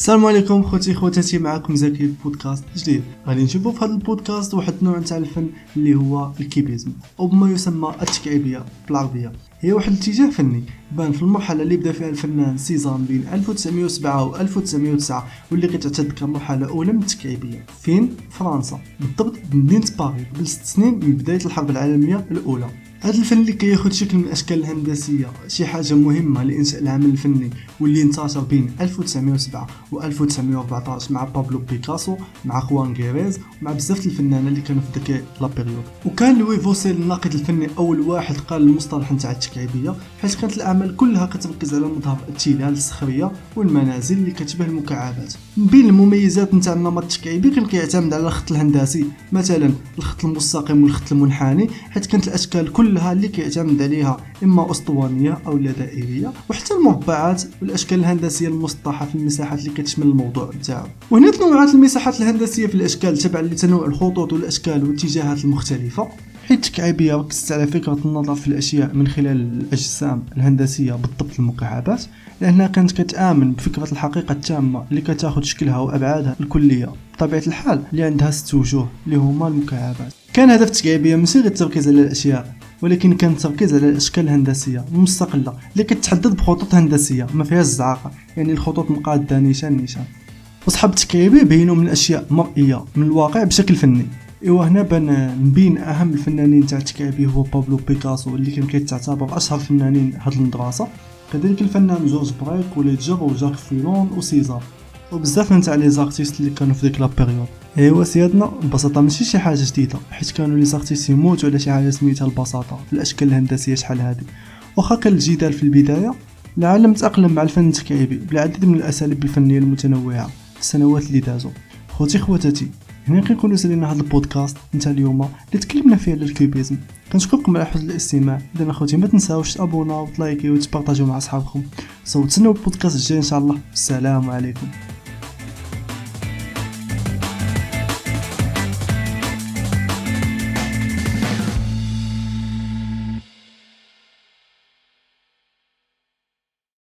السلام عليكم خوتي خواتاتي معكم زكي بودكاست جديد غادي نشوفوا في هذا البودكاست واحد النوع تاع الفن اللي هو ال cubisme أو بما يسمى التكعيبية بالعربية. هي واحد الاتجاه فني بان في المرحلة اللي بدا فيها الفنان سيزان بين 1907 و 1909 واللي كتعتبر كمرحله أولى من التكعيبية. فين؟ فرنسا. بالضبط بمدينه باريس قبل ست سنين من بداية الحرب العالمية الأولى. هذا الفن اللي كياخذ شكل من الاشكال الهندسية شي حاجة مهمة لإنشاء العمل الفني واللي انتشر بين 1907 و 1914 مع بابلو بيكاسو مع خوان غريس ومع بزاف الفنانين اللي كانوا في ديك la période. وكان لوي فوكسيل الناقد الفني أول واحد قال المصطلح نتاع التكعيبيه حيث كانت الأعمال كلها كتركز على مظهر التلال الصخريه والمنازل اللي كتشبه المكعبات. من بين المميزات نتاع النمط التكعيبي كان كيعتمد على الخط الهندسي مثلا الخط المستقيم والخط المنحني حيث كانت الأشكال كلها كلها اللي كيعتمد عليها إما أسطوانية أو دائريه وحتى المربعات والأشكال الهندسية المسطحة في المساحات اللي كتشمل الموضوع نتاعو وهنا تنوعات المساحات الهندسية في الأشكال تبعا لتنوع الخطوط والأشكال والاتجاهات المختلفة. حيث التكعيبية ركزت على فكرة النظر في الأشياء من خلال الأجسام الهندسية بالضبط المكعبات لأنها كانت كتآمن بفكرة الحقيقة التامة اللي كتاخد شكلها وأبعادها الكلية. بطبيعة الحال اللي عندها ست وجوه اللي هما المكعبات. كان هدف التكعيبية ماشي غير التركيز على الأشياء. ولكن كان التركيز على الاشكال الهندسية المستقله اللي كتحدد بخطوط هندسية ما فيهاش الزعاقه يعني الخطوط مقادة نيشان نيشان. وصحاب التكعيبي بينوا من أشياء مرئية من الواقع بشكل فني. إيوا هنا بان من أهم الفنانين تاع التكعيبي هو بابلو بيكاسو اللي كان كيتعتبر أشهر فنانين هاد المدرسة. كذلك الفنان جورج بريك وليجيه وجاك فيلون وسيزار. وبزاف نتاع les artistes اللي كانوا في ديك la période. ايوا سيادنا ببساطه ماشي شي حاجة جديدة حيت كانوا les artistes يموتوا على شي حاجة سميتها البساطة في الأشكال الهندسية شحال هادي. واخا كان الجدال في البداية العالم تأقلم مع الفن التكعيبي بالعديد من الأساليب الفنية المتنوعة في السنوات اللي دازو خوتي خواتاتي هنا كنكونوا سالينا هذا البودكاست نتاع اليوم اللي تكلمنا فيه على ال cubisme. كنشكركم على حسن الاستماع. إذا اخوتي ما تنساوش تابوناو وتلايكي وتبارطاجيو مع أصحابكم. سو تسناو البودكاست الجاي إن شاء الله. السلام عليكم.